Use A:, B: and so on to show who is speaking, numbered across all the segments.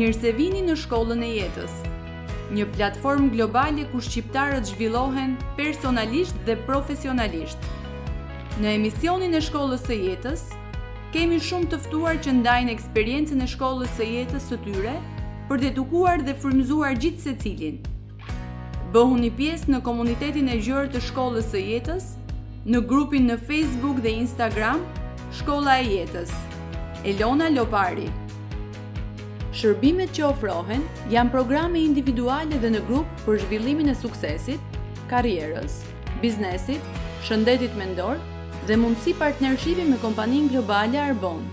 A: Mirë se vini në Shkollën e Jetës, një platformë globale ku shqiptarët zhvillohen personalisht dhe profesionalisht. Në emisionin e Shkollës së Jetës, kemi shumë të ftuar që ndajnë eksperiencën e shkollës së jetës së tyre për të edukuar dhe frymëzuar gjithsecilin. Bëhuni pjesë në komunitetin e gjerë të Shkollës së Jetës në grupin në Facebook dhe Instagram Shkolla e Jetës. Elona Lopari. Shërbimet që ofrohen janë programe individuale dhe në grup për zhvillimin e suksesit, karrierës, biznesit, shëndetit mendor dhe mundësi partnershipi me kompaninë globale
B: Arbonne.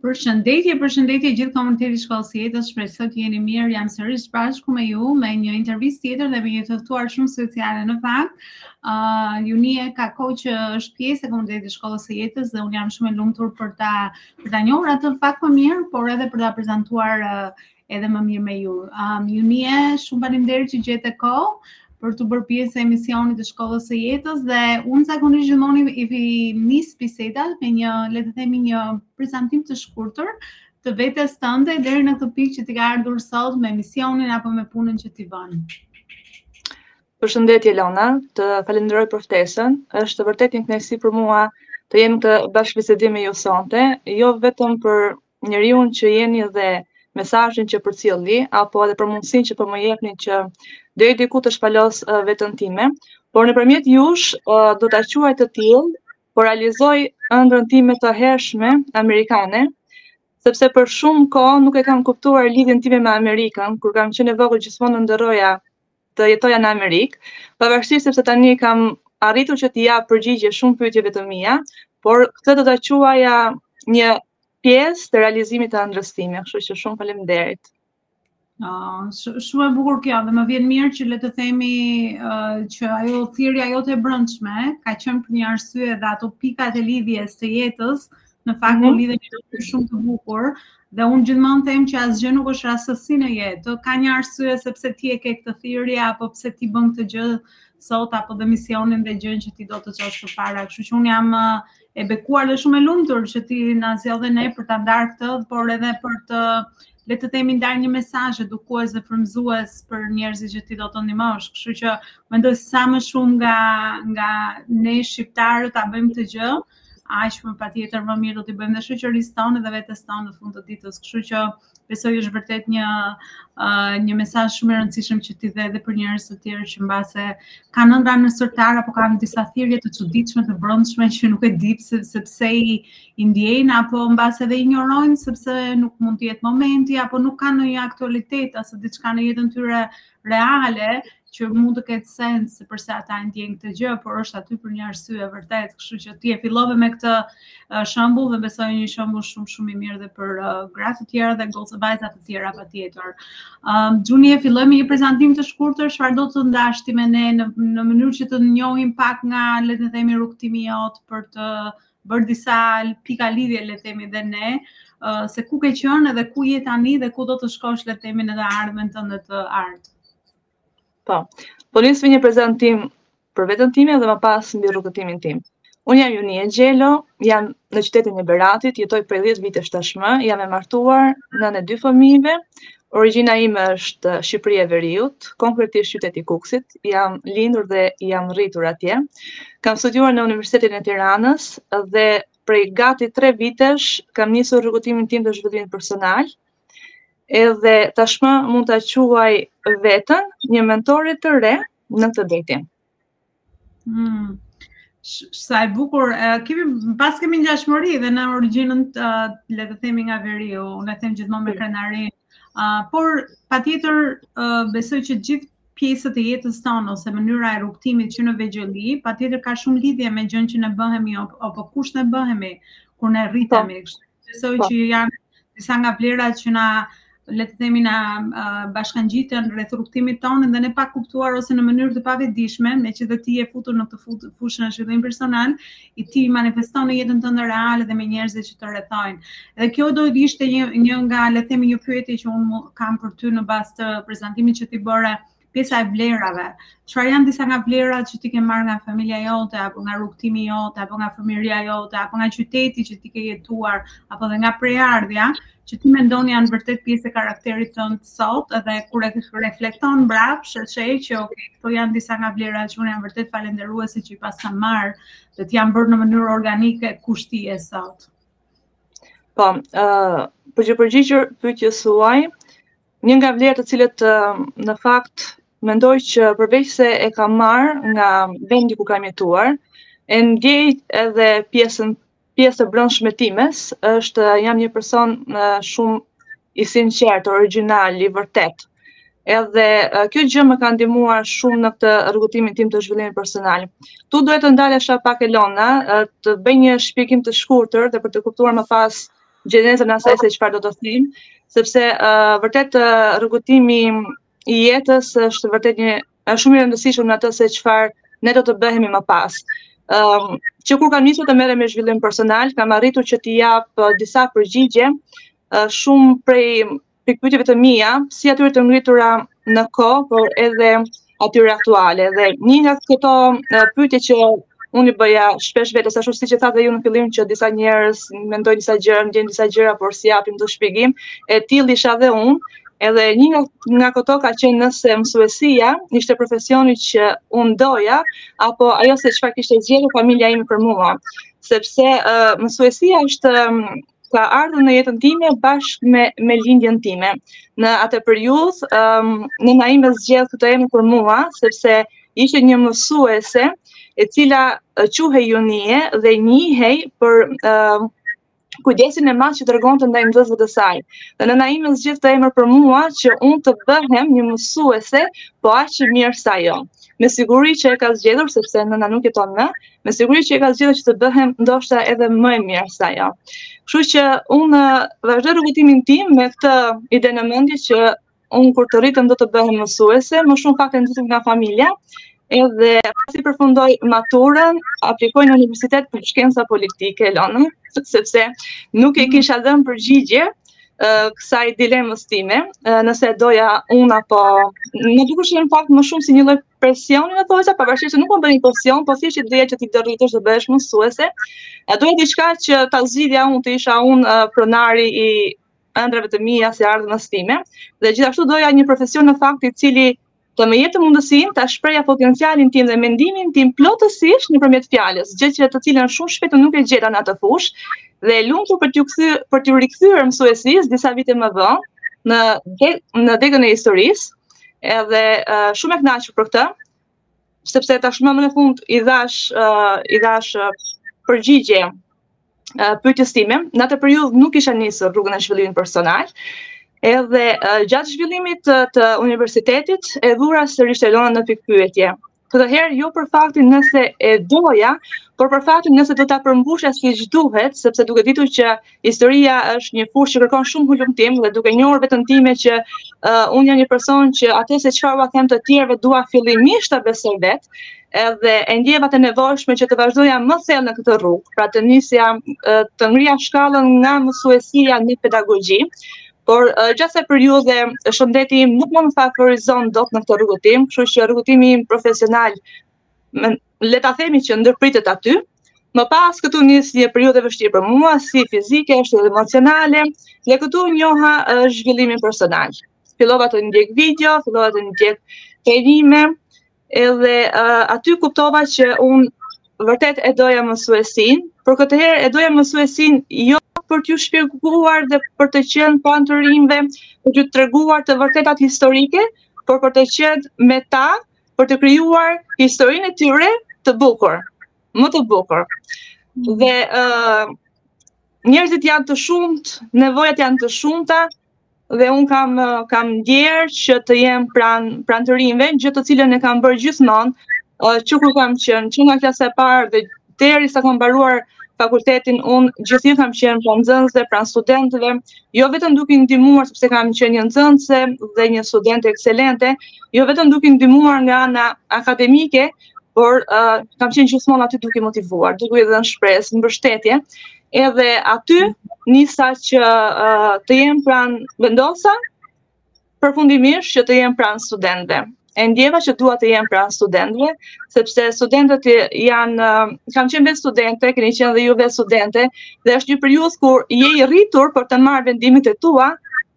B: Përshëndetje, përshëndetje gjithë komuniteti i shkollës së jetës, shpresoj të jeni mirë. Jam sërish bashkë me ju me një intervistë tjetër dhe me një të ftuar shumë speciale në fakt. Ë, uh, Junie ka kohë që është pjesë e komunitetit të shkollës së jetës dhe unë jam shumë e lumtur për ta për ta njohur atë pak më mirë, por edhe për ta prezantuar uh, edhe më mirë me ju. Um, Junie, shumë faleminderit që gjete kohë për t'u bërë pjesë e emisionit të shkollës së jetës dhe unë zakonisht gjithmonë i, i nis bisedat me një, le të themi një prezantim të shkurtër të vetes tënde deri në këtë pikë që ti ke ardhur sot me misionin apo me punën që ti bën.
C: Përshëndetje Lona, të falenderoj për ftesën. Është vërtet një kënaqësi për mua të jem në bashkëbisedim me ju sonte, jo vetëm për njeriun që jeni dhe mesazhin që përcillni apo edhe për mundësinë që po më jepni që deri diku të shpalos uh, veten time, por nëpërmjet jush uh, do ta quaj të tillë, po realizoj ëndrrën time të hershme amerikane, sepse për shumë kohë nuk e kam kuptuar lidhjen time me Amerikën, kur kam qenë e vogël gjithmonë ëndërroja të jetoja në Amerikë, pavarësisht se tani kam arritur që t'u jap përgjigje shumë pyetjeve të mia, por këtë do ta quaja një pjesë të realizimit të ëndrrës time, kështu që shumë faleminderit.
B: Uh, shumë e bukur kjo dhe më vjen mirë që le të themi uh, që ajo thirrja jote e brendshme ka qenë për një arsye dhe ato pikat e lidhjes të jetës Në fakt po mhm. lidhe një gjë shumë të bukur dhe unë gjithmonë them që asgjë nuk është rastësi në jetë. Ka një arsye sepse ti e ke këtë thirrje apo pse ti bën këtë gjë sot apo dhe misionin dhe gjënë që ti do të çosh përpara. Kështu që unë jam e bekuar dhe shumë e lumtur që ti na zgjodhe ne për ta ndarë këtë, por edhe për të le të themi ndarë një mesazh edukues dhe frymëzues për njerëzit që ti do të ndihmosh. Kështu që mendoj sa më shumë nga nga ne shqiptarët ta bëjmë këtë gjë, aq më patjetër më mirë do t'i bëjmë dhe shoqërisë tonë dhe vetes tonë në fund të ditës. Kështu që besoj është vërtet një uh, një mesazh shumë i rëndësishëm që ti dhe, edhe për njerëz të tjerë që mbase kanë ëndrra në sirtar apo kanë disa thirrje të çuditshme të brendshme që nuk e di pse sepse i, i ndjejnë apo mbase edhe injorojnë sepse nuk mund të jetë momenti apo nuk kanë ndonjë aktualitet ose diçka në jetën tyre uh, reale që mund të ketë sens se përse ata e ndjejnë këtë gjë, por është aty për një arsye e vërtetë, kështu që ti e fillove me këtë uh, shembull dhe besoj një shembull shumë shumë i mirë dhe për uh, gra të tjera dhe goca vajza të tjera patjetër. Ëm um, Juni e fillojmë një prezantim të shkurtër, çfarë do të ndash ti me ne në në mënyrë që të njohim pak nga le të themi rrugëtimi jot për të bërë disa pika lidhje le të themi dhe ne uh, se ku ke qenë dhe ku je tani dhe ku do të shkosh le të themi në të ardhmen tënde të artë.
C: Po. Po nis me një prezantim për veten time dhe më pas mbi rrugëtimin tim. Unë jam Junie Gjelo, jam në qytetin e Beratit, jetoj prej 10 vitesh tashmë, jam e martuar, nënë e dy fëmijëve, Origjina ime është Shqipëria e Veriut, konkretisht qyteti i Kukësit. Jam lindur dhe jam rritur atje. Kam studiuar në Universitetin e Tiranës dhe prej gati tre vitesh kam nisur rrugëtimin tim të zhvillimit personal. Edhe tashmë mund ta quaj veten një mentore të re në këtë drejtim.
B: Mm. Sa e bukur, kemi pas kemi ngjashmëri dhe në origjinën, le të themi nga veriu, unë e them gjithmonë me krenari. Uh, por patjetër uh, besoj që gjithë pjesët e jetës tonë ose mënyra e rrugëtimit që në vegjëli, patjetër ka shumë lidhje me gjënë që ne bëhemi apo kush ne bëhemi kur ne rritemi. Po. Besoj po. që janë disa nga vlerat që na le të themi na uh, bashkangjiten rreth rrugëtimit tonë dhe ne pa kuptuar ose në mënyrë të pavetëdijshme, meqë dhe ti je futur në këtë fushë në zhvillim personal, i ti manifeston në jetën tënde reale dhe me njerëzit që të rrethojnë. Dhe kjo do të ishte një një nga le të themi një pyetje që unë kam për ty në bazë të prezantimit që ti bëre pjesa e vlerave. Çfarë janë disa nga vlerat që ti ke marrë nga familja jote apo nga rrugëtimi jote apo nga fëmijëria jote apo nga qyteti që ti ke jetuar apo dhe nga prejardhja që ti mendon janë vërtet pjesë e karakterit tënd sot dhe kur e reflekton mbrapsht e sheh që ok, këto janë disa nga vlerat që unë jam vërtet falënderuese që i paskam marrë dhe të jam bërë në mënyrë organike kush ti je sot.
C: Po, ë uh, për t'iu përgjigjur pyetjes suaj, Një nga vlerat të cilat në fakt mendoj që përveçse e kam marr nga vendi ku kam jetuar, e ndjej edhe pjesën pjesë e brendshme timja, është jam një person shumë i sinqert, origjinal, i vërtetë. Edhe kjo gjë më ka ndihmuar shumë në këtë rrugëtimin tim të zhvillimit personal. Këtu duhet të ndalesha pak Elona, të bëj një shpjegim të shkurtër dhe për të kuptuar më pas gjenezën e asaj se çfarë do të them, sepse uh, vërtet uh, rrugëtimi i jetës është vërtet një është shumë i rëndësishëm në atë se çfarë ne do të bëhemi më pas. Um, që kur kam nisur të merrem me zhvillim personal, kam arritur që t'i jap uh, disa përgjigje uh, shumë prej pikëpyetjeve të mia, si atyre të ngritura në kohë, por edhe atyre aktuale. Dhe një nga këto pyetje që unë i bëja shpesh vetes ashtu siç e the dhe ju në fillim që disa njerëz mendojnë disa gjëra, ndjejnë disa gjëra, por s'i japim dot shpjegim, e tillë isha dhe unë. Edhe një nga, nga këto ka qenë nëse mësuesia ishte profesioni që unë doja, apo ajo se çfarë kishte zgjedhur familja ime për mua. Sepse uh, mësuesia është ka ardhur në jetën time bashkë me me lindjen time. Në atë periudhë, ëm um, nëna ime zgjedh këtë emër për mua, sepse ishte një mësuese e cila quhej Junie dhe njihej për ëm um, kujdesin e madh që tregonte ndaj nxënësve të saj. Dhe nëna ime zgjedh këtë emër për mua që unë të bëhem një mësuese, po aq e mirë sa ajo. Me siguri që e ka zgjedhur sepse nëna nuk jeton më, me siguri që e ka zgjedhur që të bëhem ndoshta edhe më e mirë sa ajo. Kështu që unë vazhdoj rrugëtimin tim me këtë ide në mendje që unë kur të rritem do të bëhem mësuese, më shumë në fakt e nxitur nga familja. Edhe pasi përfundoj maturën, aplikoj në Universitet për Shkenca Politike Elona, sepse nuk i mhm. kisha dhënë përgjigje kësaj dilemës time, nëse doja unë apo më dukej në fakt më shumë si një lloj presioni le të thosha, pavarësisht se nuk ma bënin presion, po thjesht ideja që ti të rritesh do bëhesh mësuese. Doja diçka që ta zgjidhja unë të isha unë uh, pronari i ëndrrave të mia i së ardhmes time, dhe gjithashtu doja një profesion në fakt i cili të më jepte mundësinë të shprehja potencialin tim dhe mendimin tim plotësisht nëpërmjet fjalës, gjë që të cilën shumë shpejt nuk e gjeta në atë fushë, dhe e lumtur për t'iu kthy, për t'iu rikthyer mësuesisë disa vite më vonë, në, në degën e historisë, Edhe uh, shumë e kënaqur për këtë, sepse tashmë më në fund i dhashë uh, i dhashë uh, përgjigje uh, pyetjes time. Në atë periudhë nuk kisha nisur rrugën e zhvillimit personal. Edhe uh, gjatë zhvillimit të, të universitetit e vura sërish Elona në pikë pyetje. Këtë herë jo për faktin nëse e doja, por për faktin nëse do ta përmbusha si duhet, sepse duke ditur që historia është një fushë që kërkon shumë hulumtim dhe duke njohur veten time që uh, unë jam një person që atë se çfarë ua them të tjerëve dua fillimisht ta besoj vetë, edhe e ndjeva të nevojshme që të vazhdoja më thellë në këtë rrugë, pra të nisja uh, të ngrija shkallën nga mësuesia në pedagogji, Por uh, gjatë kësaj periudhe shëndeti nuk më më favorizon dot në këtë rrugëtim, kështu që rrugëtimi im profesional me, le ta themi që ndërpritet aty. Më pas këtu nis një periudhë e vështirë për mua, si fizike, ashtu edhe emocionale, dhe këtu njoha uh, zhvillimin personal. Fillova të ndjek video, fillova të ndjek trajnime, Edhe aty kuptova që unë vërtet e doja mësuesinë, por këtë herë e doja mësuesinë jo për t'ju shpjeguar dhe për të qenë pranë të rinjve, për t'ju treguar të vërtetat historike, por për të qenë me ta, për të krijuar historinë e tyre të bukur, më të bukur. Dhe ë njerëzit janë të shumtë, nevojat janë të shumta, dhe unë kam kam ndjerë që të jem pranë pranë të rinjve, gjë të cilën e kam bërë gjithmonë, që kur kam qenë që nga klasa e parë dhe deri sa kam mbaruar fakultetin unë gjithnjë kam qenë pranë nxënësve, pranë studentëve, jo vetëm duke i ndihmuar sepse kam qenë një nxënëse dhe një studente ekselente, jo vetëm duke i ndihmuar nga ana akademike, por uh, kam qenë gjithmonë aty duke motivuar, duke i dhënë shpresë, mbështetje, edhe aty nisa që të jem pranë vendosa përfundimisht që të jem pranë studentëve. E ndjeva që dua të jem pranë studentëve, sepse studentët janë, kam qenë vetë studente, keni qenë dhe ju vetë studente, dhe është një periudhë kur je i rritur për të marrë vendimet e tua,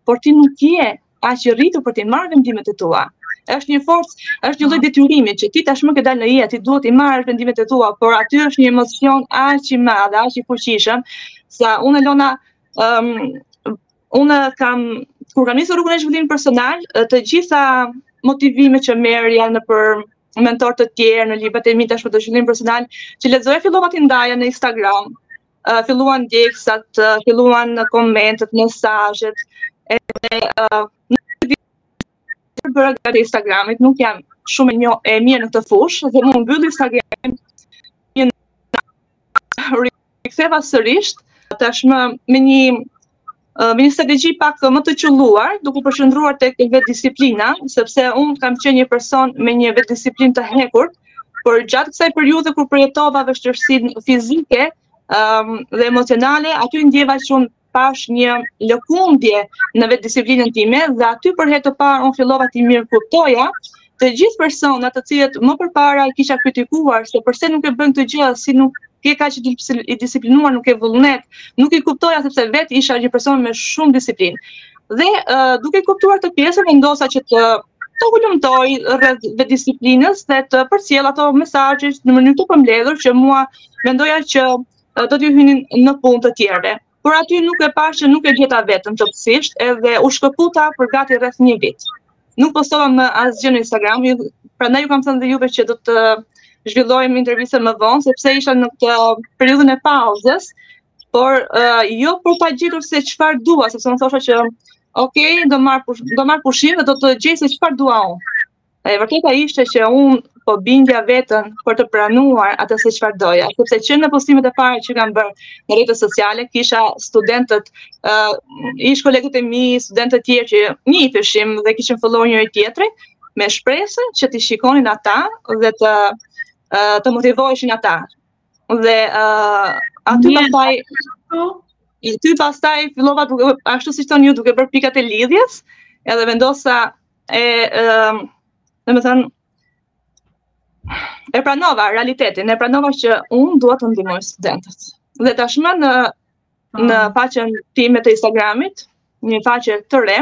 C: por ti nuk je aq i rritur për t'i marrë vendimet e tua. Është një forcë, është një lloj detyrimi që ti tashmë ke dalë në jetë, ti duhet t'i marrësh vendimet e tua, por aty është një emocion aq i madh, aq i fuqishëm, sa unë Lona um, unë kam kur kam nisur rrugën e zhvillimit personal, të gjitha motivimet që merrja nëpër mentorë të tjerë në librat e mi tashmë të zhvillimit personal, që lexoja fillova t'i ndaja në Instagram, filluan ndjekësat, filluan komentet, mesazhet, edhe në bërë gati Instagramit, nuk jam shumë e mirë në këtë fushë, dhe m'u mbyll Instagrami, e riktheva sërisht, tashmë me një me një strategji pak më të qëlluar, duke u përqendruar tek vetëdisiplina, sepse unë kam qenë një person me një vetëdisiplinë të hekurt, por gjatë kësaj periudhe kur përjetova vështirësinë fizike um, dhe emocionale, aty ndjeva që unë pashë një lëkundje në vetëdisiplinën time dhe aty për herë të parë unë fillova t'i mirëkuptoja të gjithë personat të cilët më përpara i kisha kritikuar se përse nuk e bën këtë gjë, si nuk je kaq i disiplinuar, nuk ke vullnet, nuk i kuptoja sepse vetë isha një person me shumë disiplinë. Dhe uh, duke kuptuar këtë pjesën vendosa që të të hulumtoj rreth vetëdisiplinës dhe të përcjell ato mesazhe në mënyrë të përmbledhur që unë mendoja që do t'ju hynin në punë të tjerëve. por aty unë e pashë që nuk e gjeta veten plotësisht edhe u shkëputa për gati rreth një vit. Nuk postova më asgjë në Instagram, prandaj ju kam thënë dhe juve që do të zhvillojmë intervistën më vonë, sepse isha në këtë periudhën e pauzës, por jo për ta gjetur se çfarë dua, sepse unë thosha që ok, do marr pushim dhe do të gjej se çfarë dua unë. E vërteta ishte që unë po bindja veten për të pranuar atë se çfarë doja, sepse që në postimet e para që kam bërë në rrjetet sociale kisha studentët, uh, ish kolegët e mi, studentët e tjerë që njiheshim dhe kishim follow njëri-tjetrin me shpresën që t'i shikonin ata dhe të uh, të motivoheshin ata. Dhe uh, aty pastaj aty pastaj fillova duke ashtu siç thoni ju duke bërë pikat e lidhjes, edhe vendosa e ëm domethënë e pranova realitetin, e pranova që unë dua të ndihmoj studentët. Dhe tashmë në në ah. faqen time të Instagramit, një faqe të re,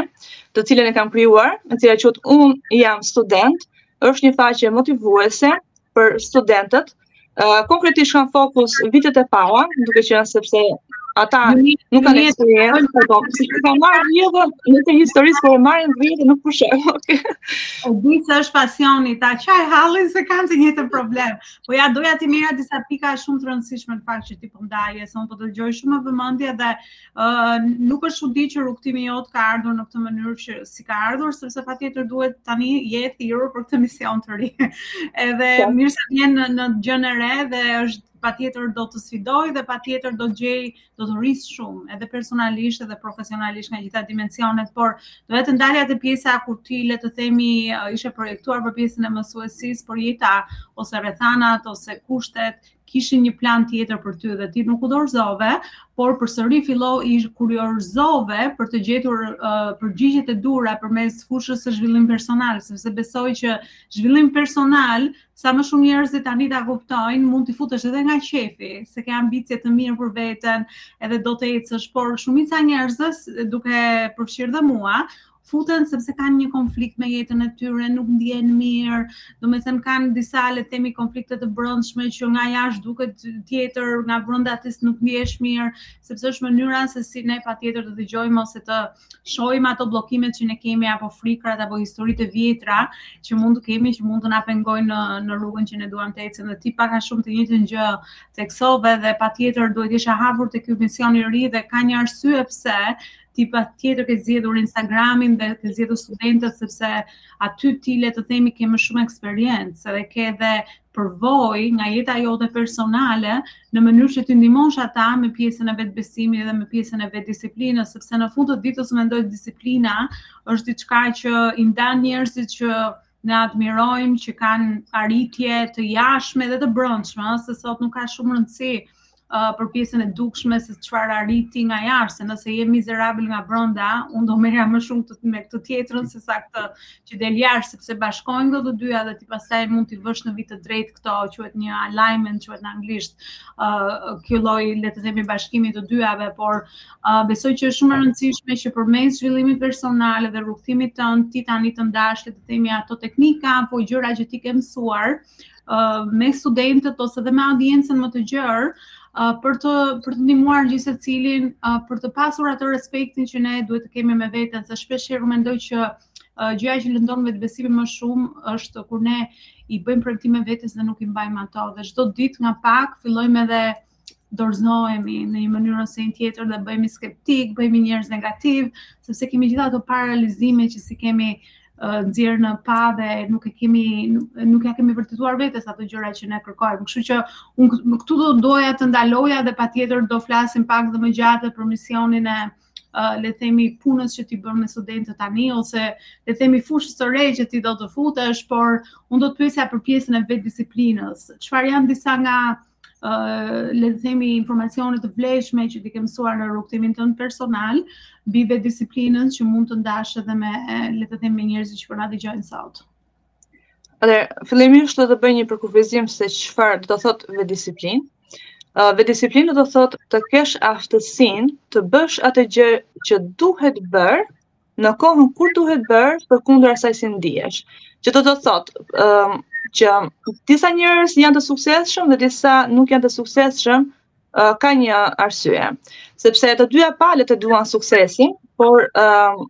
C: të cilën e kam krijuar, e cila quhet Unë jam student, është një faqe motivuese për studentët, konkretisht ka në fokus vitet e para, duke qenë sepse ata nuk kanë eksperiencë për to. Si ka marrë rrjedhën e historisë, po merr rrjedhën, nuk përshërë.
B: Okay. E di se është pasioni, ta qaj hallin se kanë të njëjtin problem. Po ja, doja t'i merrja disa pika shumë të rëndësishme në fakt që ti po ndaje, po se unë po dëgjoj shumë me vëmendje dhe nuk është çudi që rrugëtimi yt ka ardhur në këtë mënyrë që si ka ardhur, sepse patjetër duhet tani je e thirrur për këtë mision të ri. Edhe po, mirë se vjen në, në gjënë e re dhe është patjetër do të sfidojë dhe patjetër do të gjej, do të rrisë shumë, edhe personalisht edhe profesionalisht nga gjitha dimensionet, por do të ndalja te pjesa ku ti le të themi ishe projektuar për pjesën e mësuesisë, por jeta ose rrethanat ose kushtet kishin një plan tjetër për ty dhe ti nuk u dorëzove, por përsëri fillove, kuriozove për të gjetur uh, përgjigjet e duhura përmes fushës së zhvillimit personal, sepse besoj që zhvillimi personal sa më shumë njerëzit tani ta kuptojnë, mund t'i futesh edhe nga qejfi, se ke ambicie të mira për veten, edhe do të ecësh, por shumica e njerëzve duke përfshirë dhe mua, futen sepse kanë një konflikt me jetën e tyre, nuk ndihen mirë, domethënë kanë disa le të themi konflikte të brendshme që nga jashtë duket tjetër, nga brenda ti nuk ndihesh mirë, sepse është mënyra se si ne patjetër të dëgjojmë ose të shohim ato bllokimet që ne kemi apo frikërat apo historitë e vjetra që mund të kemi që mund të na pengojnë në, në rrugën që ne duam të ecim dhe ti pak a shumë të njëjtën gjë theksove dhe patjetër duhet të jesh e hapur te ky mision i ri dhe ka një arsye pse ti patjetër ke zgjedhur Instagramin dhe ke zgjedhur studentët sepse aty ti le të themi ke më shumë eksperiencë dhe ke edhe përvojë nga jeta jote personale në mënyrë që t'i ndihmosh ata me pjesën e vetëbesimit dhe me pjesën e vetëdisiplinës sepse në fund të ditës mendoj disiplina është diçka që i ndan njerëzit që ne admirojmë që kanë arritje të jashtme dhe të brendshme, se sot nuk ka shumë rëndësi uh, për pjesën e dukshme se çfarë arriti nga jashtë, se nëse je mizerabël nga brenda, unë do merrja më shumë me këtë tjetrën se sa këtë që del jashtë, sepse bashkohen këto të dyja dhe ti pastaj mund t'i vësh në vijë të drejtë këto, quhet një alignment, quhet në anglisht, uh, kjo lloj le të themi bashkimi të dyjave, por Besoj që është shumë e rëndësishme që përmes zhvillimit personal dhe rrugëtimit tënd ti tani të ndash le të themi ato teknika apo gjëra që ti ke mësuar me studentët ose edhe me audiencën më të gjerë për të për të ndihmuar gjithsecilin për të pasur atë respektin që ne duhet të kemi me veten, se shpeshherë mendoj që gjëja që lëndon vetëbesimin më shumë është kur ne i bëjmë premtime vetes dhe nuk i mbajmë ato dhe çdo ditë nga pak fillojmë edhe dorëzohemi në një mënyrë ose një tjetër dhe bëhemi skeptikë, bëhemi njerëz negativë, sepse kemi gjithë ato paralizime që s'i kemi uh, nxjerrë në pah dhe nuk e kemi nuk, nuk ia kemi vërtetuar vetes ato gjëra që ne kërkojmë. Kështu që unë këtu do doja të ndaloja dhe patjetër do flasim pak dhe më gjatë për misionin e uh, le të themi punës që ti bën me studentët tani ose le të themi fushës së re që ti do të futesh, por unë do të pyesja për pjesën e vetëdisiplinës. Çfarë janë disa nga le të themi informacione të vlefshme që ti ke mësuar në rrugëtimin tënd personal, mbi vetëdisiplinën që mund të ndash edhe me le të themi njerëzit që po na dëgjojnë sot.
C: Atëherë fillimisht do të bëj një përkufizim se çfarë do të thotë vetëdisiplinë. Uh, vetëdisiplinë do të thotë të kesh aftësinë të bësh atë gjë që duhet bërë në kohën kur duhet bërë përkundër asaj si ndihesh. Që do të thotë, um, që disa njerëz janë të suksesshëm dhe disa nuk janë të suksesshëm, uh, ka një arsye. Sepse të dyja palët e duan suksesin, por um,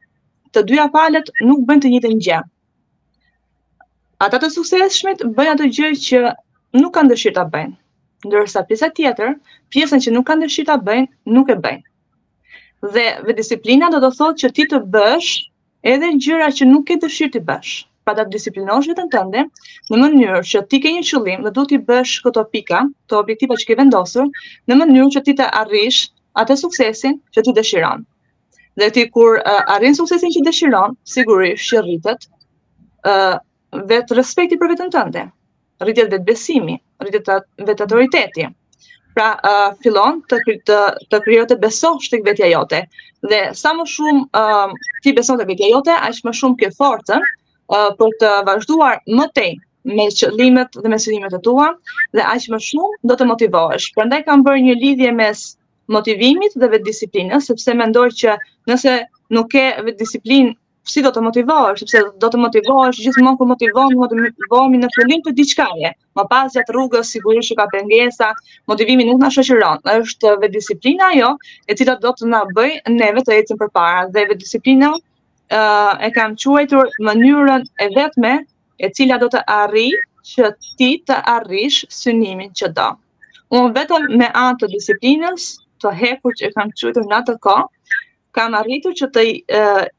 C: të dyja palët nuk bëjnë të njëjtën gjë. Ata të suksesshmit bëjnë atë gjë që nuk kanë dëshirë ta bëjnë, ndërsa pjesa tjetër, pjesën që nuk kanë dëshirë ta bëjnë, nuk e bëjnë. Dhe vetëdisiplina do të thotë që ti të bësh edhe gjëra që nuk ke dëshirë të bësh. Pra ta disiplinosh vetën tënde në mënyrë që ti ke një qëllim dhe duhet t'i bësh këto pika, këto objektiva që ke vendosur, në mënyrë që ti të arrish atë suksesin që ti dëshiron. Dhe ti kur uh, arrin suksesin që dëshiron, sigurisht që rritet uh, vetë respekti për vetën tënde. rritet vetëbesimi, rritet vetë autoriteti. Pra, uh, fillon të, të, të krijo të besosh tek vetja jote. Dhe sa më shumë uh, ti beson tek vetja jote, aq më shumë ke forcën uh, për të vazhduar më tej me qëllimet dhe me synimet e tua dhe aq më shumë do të motivohesh. Prandaj kam bërë një lidhje mes motivimit dhe vetëdisiplinës, sepse mendoj që nëse nuk ke vetëdisiplinë si do të motivohesh, sepse do të motivohesh gjithmonë kur motivohemi, motivohemi në fillim të diçkaje. Më pas gjatë rrugës sigurisht që ka pengesa, motivimi nuk na shoqëron. Është vetëdisiplina ajo e cila do të na bëjë neve të ecim përpara dhe vetëdisiplina ë uh, e kam quajtur mënyrën e vetme e cila do të arrijë që ti të arrish synimin që do. Unë vetëm me anë të disiplinës, të hekurt që e kam quajtur në atë kohë, kam arritur që të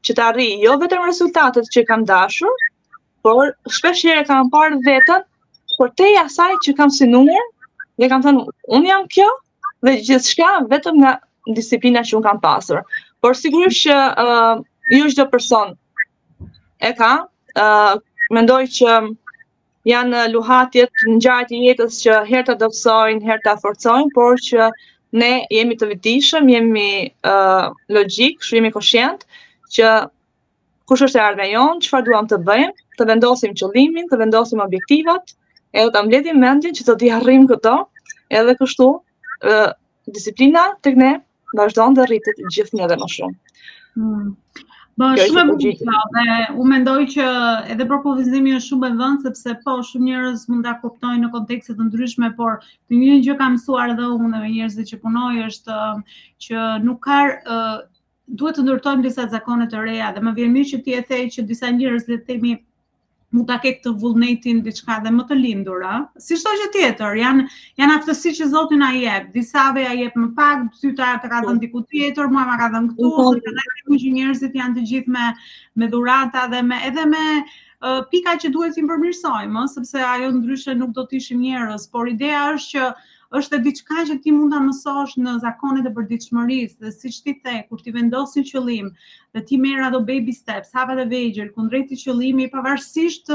C: që të arrij jo vetëm rezultatet që kam dashur, por shpeshherë kam parë vetën përtej asaj që kam synuar dhe kam thënë un jam kjo dhe gjithçka vetëm nga disiplina që un kam pasur. Por sigurisht që uh, jo çdo person e ka, uh, mendoj që janë luhatjet, ngjarjet e jetës që herë ta dobësojnë, herë ta forcojnë, por që ne jemi të vetëdijshëm, jemi uh, logjik, kështu jemi koshient që kush është e ardhmja jonë, çfarë duam të bëjmë, të vendosim qëllimin, të vendosim objektivat, edhe ta mbledhim mendjen që do t'i arrijmë këto, edhe kështu, uh, disiplina tek ne vazhdon dhe rritet gjithnjë dhe më shumë.
B: Hmm. Po, po, shumë e bukur dhe unë mendoj që edhe përkufizimi është shumë me vend, sepse po shumë njerëz mund ta kuptojnë në kontekste të ndryshme, por një gjë që kam mësuar edhe unë me njerëzit që punoj është um, që nuk ka uh, duhet të ndërtojmë disa zakone të reja dhe më vjen mirë që ti e the që disa njerëz le të themi mund ta kenë këtë vullnetin diçka dhe më të lindur, ë? Si çdo gjë tjetër, janë janë aftësi që Zoti na jep. Disave ja jep më pak, ty ta ka dhënë diku tjetër, mua ma ka dhënë këtu, dhe na themi që njerëzit janë të gjithë me me dhurata dhe me edhe me uh, pika që duhet të përmirësojmë, sepse ajo ndryshe nuk do të ishim njerëz, por ideja është që është e diçka që ti mund ta mësosh në zakonet e përditshmërisë dhe siç ti the, kur ti vendos një qëllim dhe ti merr ato baby steps, hapat e vegjël kundrejt qëllimit, pavarësisht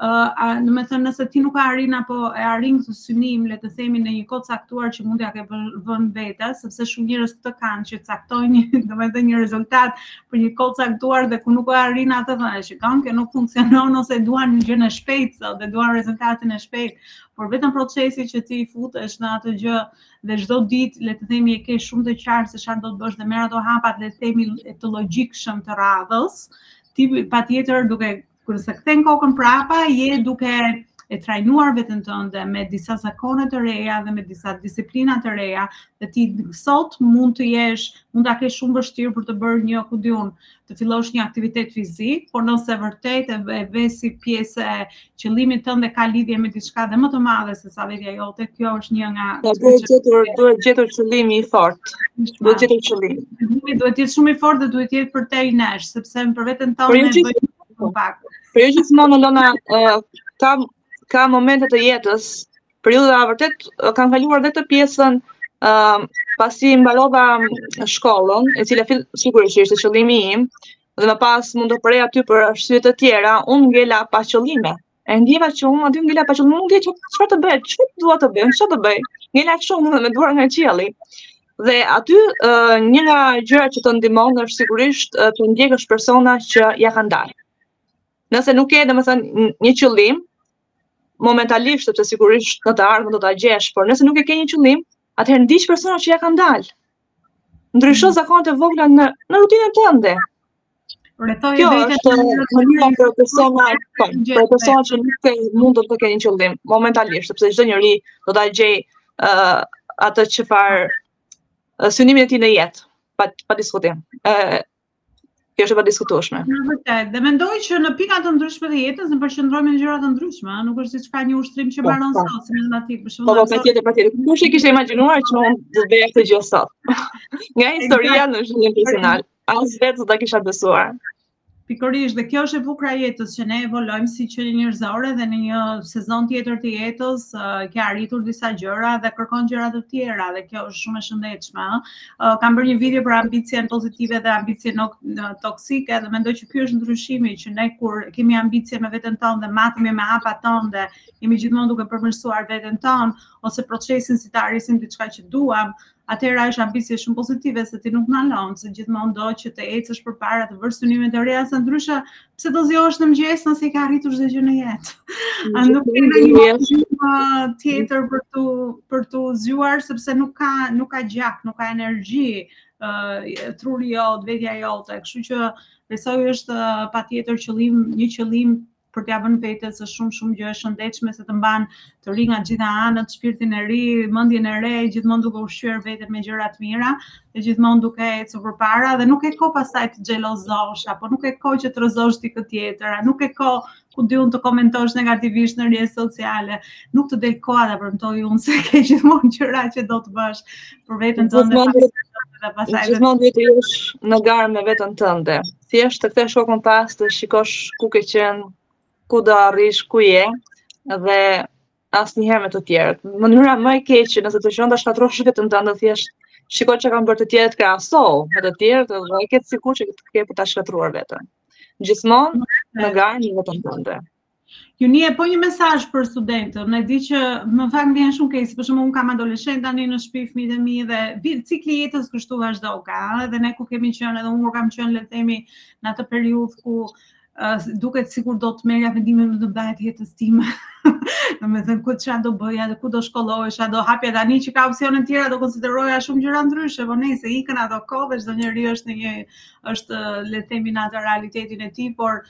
B: ë domethënë nëse ti nuk e arrin apo e arrin këtë synim, le të themi në një kohë të caktuar që mund t'ja kesh vënë vetes, sepse shumë njerëz këtë kanë që caktojnë, domethënë një rezultat për një kohë të caktuar dhe kur nuk e arrin atë thonë që kanë që nuk funksionon ose duan një gjë të shpejtë sot dhe duan rezultatin e shpejtë por vetëm procesi që ti futesh në atë gjë dhe çdo ditë le të themi e ke shumë të qartë se çfarë do të bësh dhe merr ato hapat le të themi të logjikshëm të radhës, ti patjetër duke kur e kthen kokën prapa je duke e trajnuar veten tënde me disa zakone të reja dhe me disa disiplina të reja, dhe ti sot mund të jesh, mund ta kesh shumë vështirë për të bërë një kudion të fillosh një aktivitet fizik, por nëse vërtet e vë si pjesë e qëllimit tënd dhe ka lidhje me diçka dhe më të madhe se sa vetja jote, kjo është një nga
C: po, duhet gjetur duhet gjetur qëllimi i fortë. Duhet gjetur qëllim.
B: Qëllimi duhet të jetë shumë i fortë dhe duhet të jetë përtej nesh, sepse për veten tonë po, ne bëjmë pak.
C: Për gjithmonë Lona, ka ka momente të jetës periudha vërtet kam kaluar dhe këtë pjesën uh, pasi mbarova shkollën, e cila fil, sigurisht ishte qëllimi im, dhe më pas u shkëputa prej aty për arsye të tjera, unë ngela pa qëllime. E ndjeva që unë aty ngela pa qëllime, unë ngela që çfarë të bëj, çfarë të dua të bëj, çfarë të bëj. Ngela shumë dhe me duar nga qielli. Dhe aty uh, një nga gjërat që të ndihmon është sigurisht uh, të ndjekësh persona që ja kanë dalë. Nëse nuk ke, domethënë, një qëllim, momentalisht sepse sigurisht në të ardhmen do ta gjesh, por nëse nuk e ke një qëllim, atëherë ndiq personat që ja kanë dalë. Ndrysho mm. zakonet e vogla në në rutinën tënde. Kjo është mënyra për persona, po, për persona që nuk ke mund të kenë një qëllim momentalisht, sepse çdo njeri do ta gjej ë uh, atë çfarë synimin e tij në jetë, pa pa diskutim. Ë Kjo është e padiskutueshme.
B: Me vërtet, dhe mendoj që në pika të ndryshme të jetës ne përqendrohemi në gjëra të ndryshme, nuk është diçka një ushtrim që po, mbaron po. sot, si në natë, për shembull.
C: Po, po patjetër, patjetër. Kush e kishte imagjinuar që unë do të bëja këtë gjë sot? Nga historia në zhvillim personal, as vetë do ta kisha besuar.
B: Pikërisht, dhe kjo është e bukura e jetës që ne evoluojmë si qenie njerëzore dhe në një sezon tjetër të jetës ke arritur disa gjëra dhe kërkon gjëra të tjera dhe kjo është shumë e shëndetshme, ëh. Uh, kam bërë një video për ambicien pozitive dhe ambicien no, no, toksike dhe mendoj që ky është ndryshimi që ne kur kemi ambicien me veten tonë dhe matemi me hapat tonë dhe jemi gjithmonë duke përmirësuar veten tonë ose procesin si ta arrisim diçka që duam, atëherë është ambicie shumë pozitive se ti nuk ndalon, se gjithmonë do që të ecësh përpara të vësh synime të reja, se ndryshe pse do zgjohesh në mëngjes nëse ke arritur çdo gjë në jetë. A nuk ke ndonjë gjë tjetër për tu për tu zgjuar sepse nuk ka nuk ka gjak, nuk ka energji, uh, truri jot, vetja jote, kështu që besoj është uh, patjetër qëllim, një qëllim për t'ia vënë vetes është shumë shumë gjë e shëndetshme se të mban të ri nga gjitha anët, shpirtin e ri, mendjen e re, gjithmonë duke ushqyer veten me gjëra të mira, dhe gjithmonë duke ecur përpara dhe nuk e ka pastaj të xhelozosh apo nuk e ka që të rrëzosh dikë tjetër, nuk e ka ku di unë të komentosh negativisht në rrjete sociale, nuk të del koha ta premtoj unë se ke gjithmonë gjëra që do të bësh për veten tënde.
C: Dhe pastaj gjithmonë duhet të jesh në garë me veten tënde. Thjesht të kthesh kokën pas, të shikosh ku ke qenë, ku do arrish, ku je, dhe asnjëherë me të tjerët. Mënyra më e keqe, nëse do që ta shkatërrosh veten tënde thjesht, shiko ç'kanë bërë të tjerët krahaso me të tjerët, dhe e ke të sigurt që ke për ta shkatërruar veten. Gjithmonë në garë me veten tënde.
B: Ju një e po një mesazh për studentët, e di që në fakt më vjen shumë keq se, për shembull unë kam adoleshentë tani në shpi fmitë e mi dhe cikli i jetës kështu vazhdoka, dhe ne ku kemi qënë edhe unë kam qënë le themi në atë periudhë ku Uh, duket sikur do të merrja vendime më të mëdhatë e jetës time. Domethënë, këtë ça do bëja, dhe ku do shkollohesha, do hapja, tani që ka opsione tjera, do konsideroja shumë gjëra ndryshe, po nejse ikën ato kohë, çdo njeri është në një, është le themi në atë realitetin e tij, por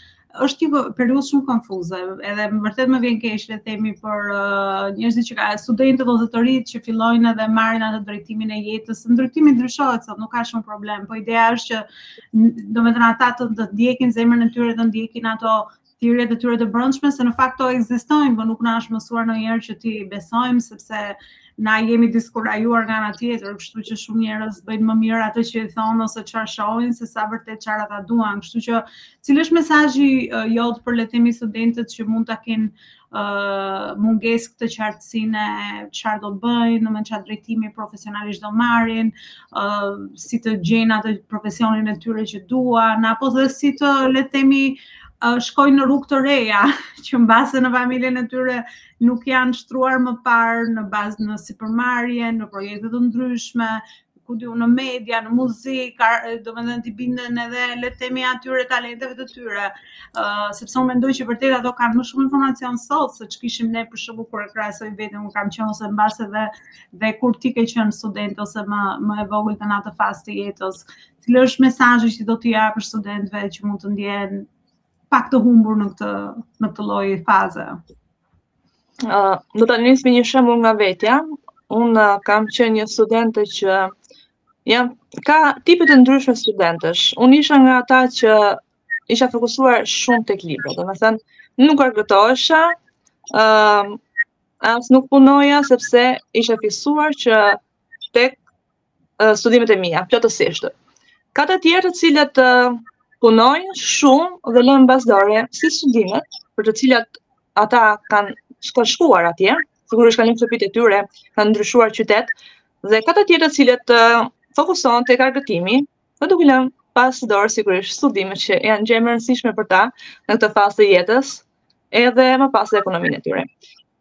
B: është një periudhë shumë konfuze, edhe me vërtet më vjen keq le të themi për uh, njerëzit që kanë studentë ose të rinj që fillojnë edhe marrin atë drejtimin e jetës. Drejtimi ndryshohet sot, nuk ka shumë problem, po ideja është që domethënë ata të, të ndjekin zemrën e tyre, të ndjekin ato thirrjet e tyre të brendshme se në fakt ato ekzistojnë, por nuk na është mësuar ndonjëherë që t'i besojmë sepse na jemi diskurajuar nga ana tjetër, kështu që shumë njerëz bëjnë më mirë atë që i thonë ose çfarë shohin sesa vërtet çfarë ata duan. Kështu që cili është mesazhi uh, jot për le të themi studentët që mund ta kenë mungesë këtë qartësinë e çfarë do bëjnë, domethënë çfarë drejtimi profesionalisht do marrin, uh, si të gjejnë atë profesionin e tyre që duan, apo dhe si të le të themi uh, shkojnë në rrugë të reja, që mbase në familjen e tyre nuk janë shtruar më parë mbase në sipërmarrje, në projekte të ndryshme, ku di unë në media, në muzikë, domethënë t'u binden edhe le të themi atyre talenteve të tyre. uh, sepse unë mendoj që vërtet ato kanë më shumë informacion sot se ç'kishim ne për shembull kur e krahasoj veten kur kam qenë ose mbase dhe dhe kur ti ke qenë student ose më më e vogël në atë fazë të jetës. Cili është mesazhi që do t'i jap studentëve që mund të ndjehen pak të humbur në këtë në këtë lloj faze?
C: Uh, do ta nis me një shembull nga vetja. Unë uh, kam qenë një studente që jam, ka tipe të ndryshme studentësh. Unë isha nga ata që isha fokusuar shumë tek librat. Domethënë, nuk argëtohesha, uh, as nuk punoja, sepse isha fiksuar që tek studimet e mia, plotësisht. Ka të tjerë të cilët punojnë shumë dhe lënë pas dore si studimet, për të cilat ata kanë shka shkuar atje, sigurisht kanë lënë shtëpitë e tyre, kanë ndryshuar qytet, dhe ka të tjerë të cilët fokusohen tek argëtimi, dhe duke lënë pas dore sigurisht studimet që janë gjëja më e rëndësishme për ta në këtë fazë të jetës, edhe më pas dhe ekonominë e tyre.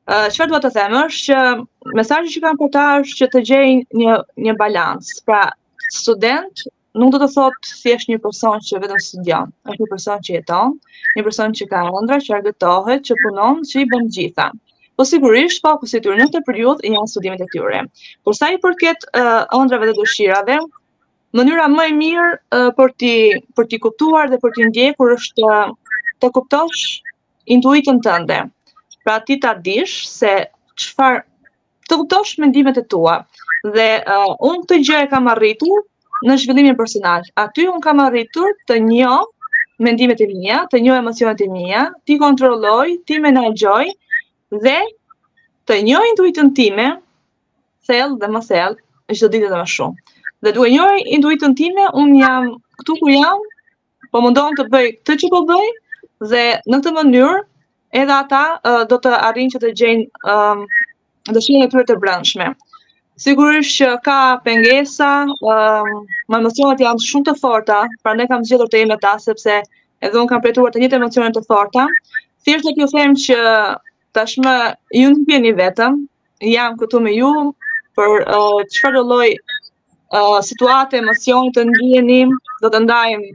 C: Çfarë dua të them është që mesazhi që kam për ta është që të gjejnë një një balans. Pra, student nuk do të thotë thjesht një person që vetëm studion, është një person që jeton, një person që ka ëndrra, që argëtohet, që punon, që i bën të gjitha. Po sigurisht, fokusi i tyre në këtë periudhë janë studimet e tyre. Por sa i përket ëndrrave dhe dëshirave, mënyra më e mirë për t'i për t'i kuptuar dhe për t'i ndjekur është të kuptosh intuitën tënde. Pra ti ta dish se çfarë të kuptosh mendimet e tua. Dhe uh, unë këtë gjë e kam arritur në zhvillimin personal. Aty unë kam arritur të njoh mendimet e mia, të njoh emocionet e mia, t'i kontrolloj, t'i menaxhoj dhe të njoh intuitën time, thellë dhe më thellë, çdo ditë dhe më shumë. Dhe duke njohur intuitën time, unë jam këtu ku jam, po mundohem të bëj këtë që po bëj dhe në këtë mënyrë edhe ata uh, do të arrijnë që të gjejnë um, dëshirën e tyre të brendshme. Sigurisht që ka pengesa, um, më emocionet janë shumë të forta, prandaj kam zgjedhur të jem me ta, sepse edhe unë kam përjetuar të njëjtat emocione të forta. Thjesht t'ju them që Tashmë ju nuk jeni vetëm, jam këtu me ju për uh, çfarëdolloj uh, situate, emocioni të ndjeni, do të ndajmë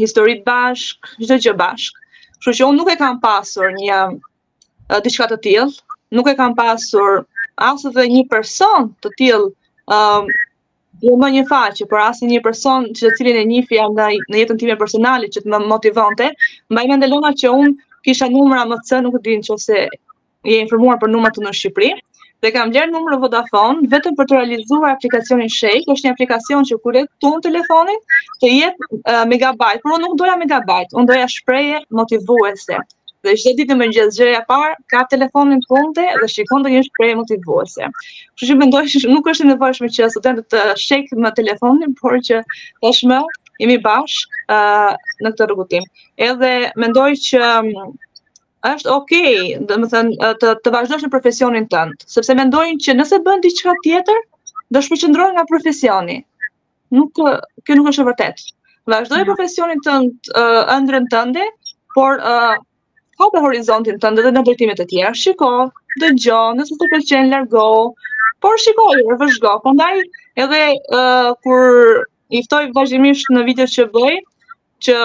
C: historitë bashkë, çdo gjë bashkë. Kështu që unë nuk e kam pasur një uh, diçka të tillë, nuk e kam pasur as edhe një person të tillë uh, Jo më një faqe, por as një person që të cilin e njihja në, në jetën time personale që të më motivonte, mbaj mend, Ilona, që unë kisha numra AMC, nuk e di nëqoftëse je informuar për numrat në Shqipëri, dhe kam blerë numër Vodafone vetëm për të realizuar aplikacionin Shake, është një aplikacion që kur e tund telefonin, të jep uh, megabajt, por unë nuk doja megabajt, unë doja shprehje motivuese. Uh, Dhe çdo ditë në mëngjes, gjëja e parë kap telefonin edhe shikoj ndonjë shprehje motivuese. Kështu që mendoj se nuk është e nevojshme që studentët t'i shoh me telefonin, por që tashmë jemi bashkë uh, në këtë rrugëtim. Edhe mendoj që mm, është ok, domethënë, të, të vazhdosh në profesionin tënd, sepse mendojnë që nëse bën diçka tjetër, do shpërqendrohen nga profesioni. Nuk, kjo nuk është e vërtetë. Vazhdoje profesionin, ëndrrën tënde, por uh, hape horizontin tënd edhe në drejtimet e tjera. Shiko, dëgjo, nëse s'të pëlqen, largohu, por shikoje, vëzhgo. Prandaj, edhe uh, kur i ftoj vazhdimisht në video që bëj, që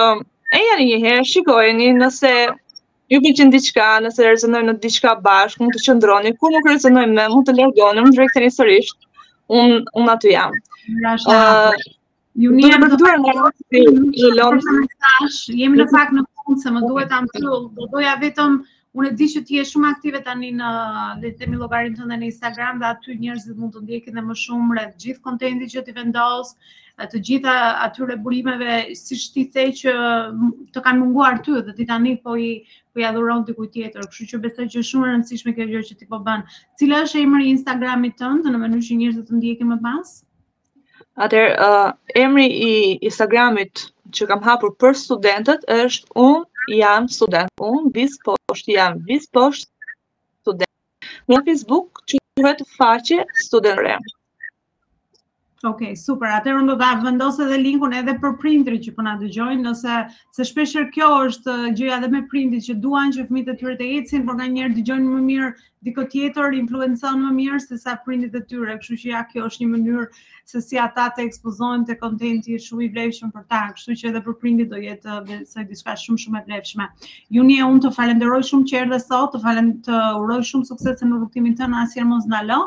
C: ejani një herë, shikojeni nëse Ju pëlqen diçka, nëse rezonojmë në diçka bashkë, mund të qëndroni, kur nuk rezonojmë më, mund të largoheni, mund të riktheni sërish. Unë unë aty jam. Uh,
B: ju mirëpres, duar nga rasti në Londër. Jemi në fakt në fund se më duhet ta mbyll. Do doja vetëm unë e di që ti je shumë aktive tani në le të themi llogarinë tënde në Instagram dhe aty njerëzit mund të të ndjekin edhe më shumë rreth gjithë kontentit që ti vendos. Uh, të gjitha atyre burimeve, siç ti the që të kanë munguar ty dhe ti tani po i po ia dhuron dikujt tjetër. Kështu që besoj që është shumë e rëndësishme kjo gjë që ti po bën. Cili është emri i Instagramit tënd në mënyrë që njerëzit të të ndjekin më pas?
C: Atëherë, uh, emri i Instagramit që kam hapur për studentët është unë jam student. Unë vizë poshtë jam vizë poshtë student. Në Facebook quhet faqe studentore.
B: Ok, super. Atëherë unë do ta vendos edhe linkun edhe për prindërit që po na dëgjojnë, se shpeshherë kjo është uh, gjëja edhe me prindërit që duan që fëmijët e tyre të ecin, por nganjëherë dëgjojnë më mirë dikë tjetër, influencon më mirë sesa prindërit e tyre, kështu që ja kjo është një mënyrë se si ata të ekspozohen te kontenti është shumë i vlefshëm për ta, kështu që edhe për prindit do jetë besoj diçka shumë shumë e vlefshme. Juni e unë të falenderoj shumë që erdhe sot, të falem të uroj shumë suksese në rrugëtimin tënd, asnjëherë mos na lë.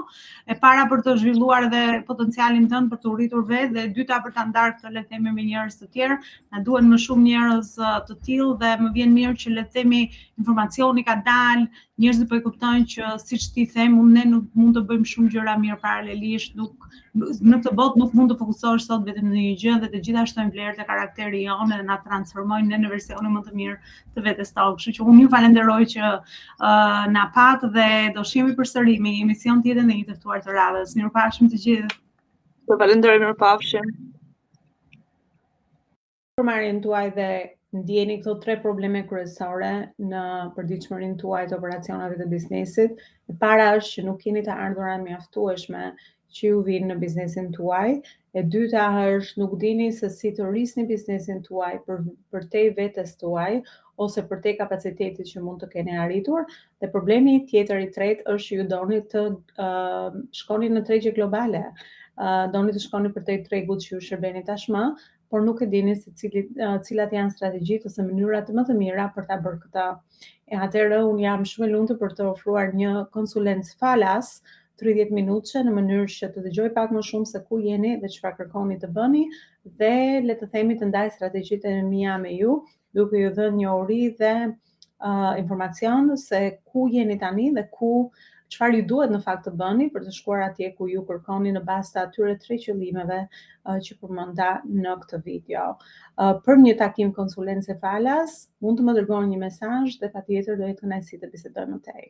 B: E para për të zhvilluar dhe potencialin tënd për të rritur vetë dhe e dyta për ta ndarë këtë le të themi me njerëz të tjerë. Na duhen më shumë njerëz të tillë dhe më vjen mirë që le të themi informacioni ka dalë, njerëzit po e kuptojnë që si t'i them, unë ne nuk mund të bëjmë shumë gjëra mirë paralelisht, nuk në këtë botë nuk mund të fokusohesh sot vetëm në një gjë dhe të gjitha shtojnë vlerë te karakteri jonë dhe na transformojnë ne në versionin më të mirë të vetes tonë. Kështu që unë ju falenderoj që uh, na patë dhe do shihemi përsëri me një emision tjetër dhe një të ftuar të radhës. Mirupafshim të gjithë.
C: Të falenderoj, mirupafshim.
B: për sipërmarrjen tuaj dhe ndjeni këto tre probleme kryesore në përditshmërinë tuaj të operacioneve të biznesit. E para është që nuk keni të ardhura mjaftueshme që ju vijnë në biznesin tuaj. E dyta është nuk dini se si të rrisni biznesin tuaj për përtej vetes tuaj ose përtej kapacitetit që mund të keni arritur. Dhe problemi tjetër i tretë është që ju doni të uh, shkoni në tregje globale. Uh, doni të shkoni përtej tregut që ju shërbeni tashmë, por nuk e dini se cili, cilat janë strategjitë ose mënyrat më të mira për ta bërë këtë. E atëherë unë jam shumë e lumtur për të ofruar një konsulencë falas 30 minutëshe në mënyrë që të dëgjoj pak më shumë se ku jeni dhe çfarë kërkoni të bëni dhe le të themi të ndaj strategjitë e mia me ju, duke ju dhënë një uri dhe uh, informacion se ku jeni tani dhe ku çfarë ju duhet në fakt të bëni për të shkuar atje ku ju kërkoni në bazë të atyre tre qëllimeve uh, që përmenda në këtë video. Uh, për një takim konsulence falas, mund të më dërgoni një mesazh dhe patjetër do jetë kënaqësi të bisedojmë më tej.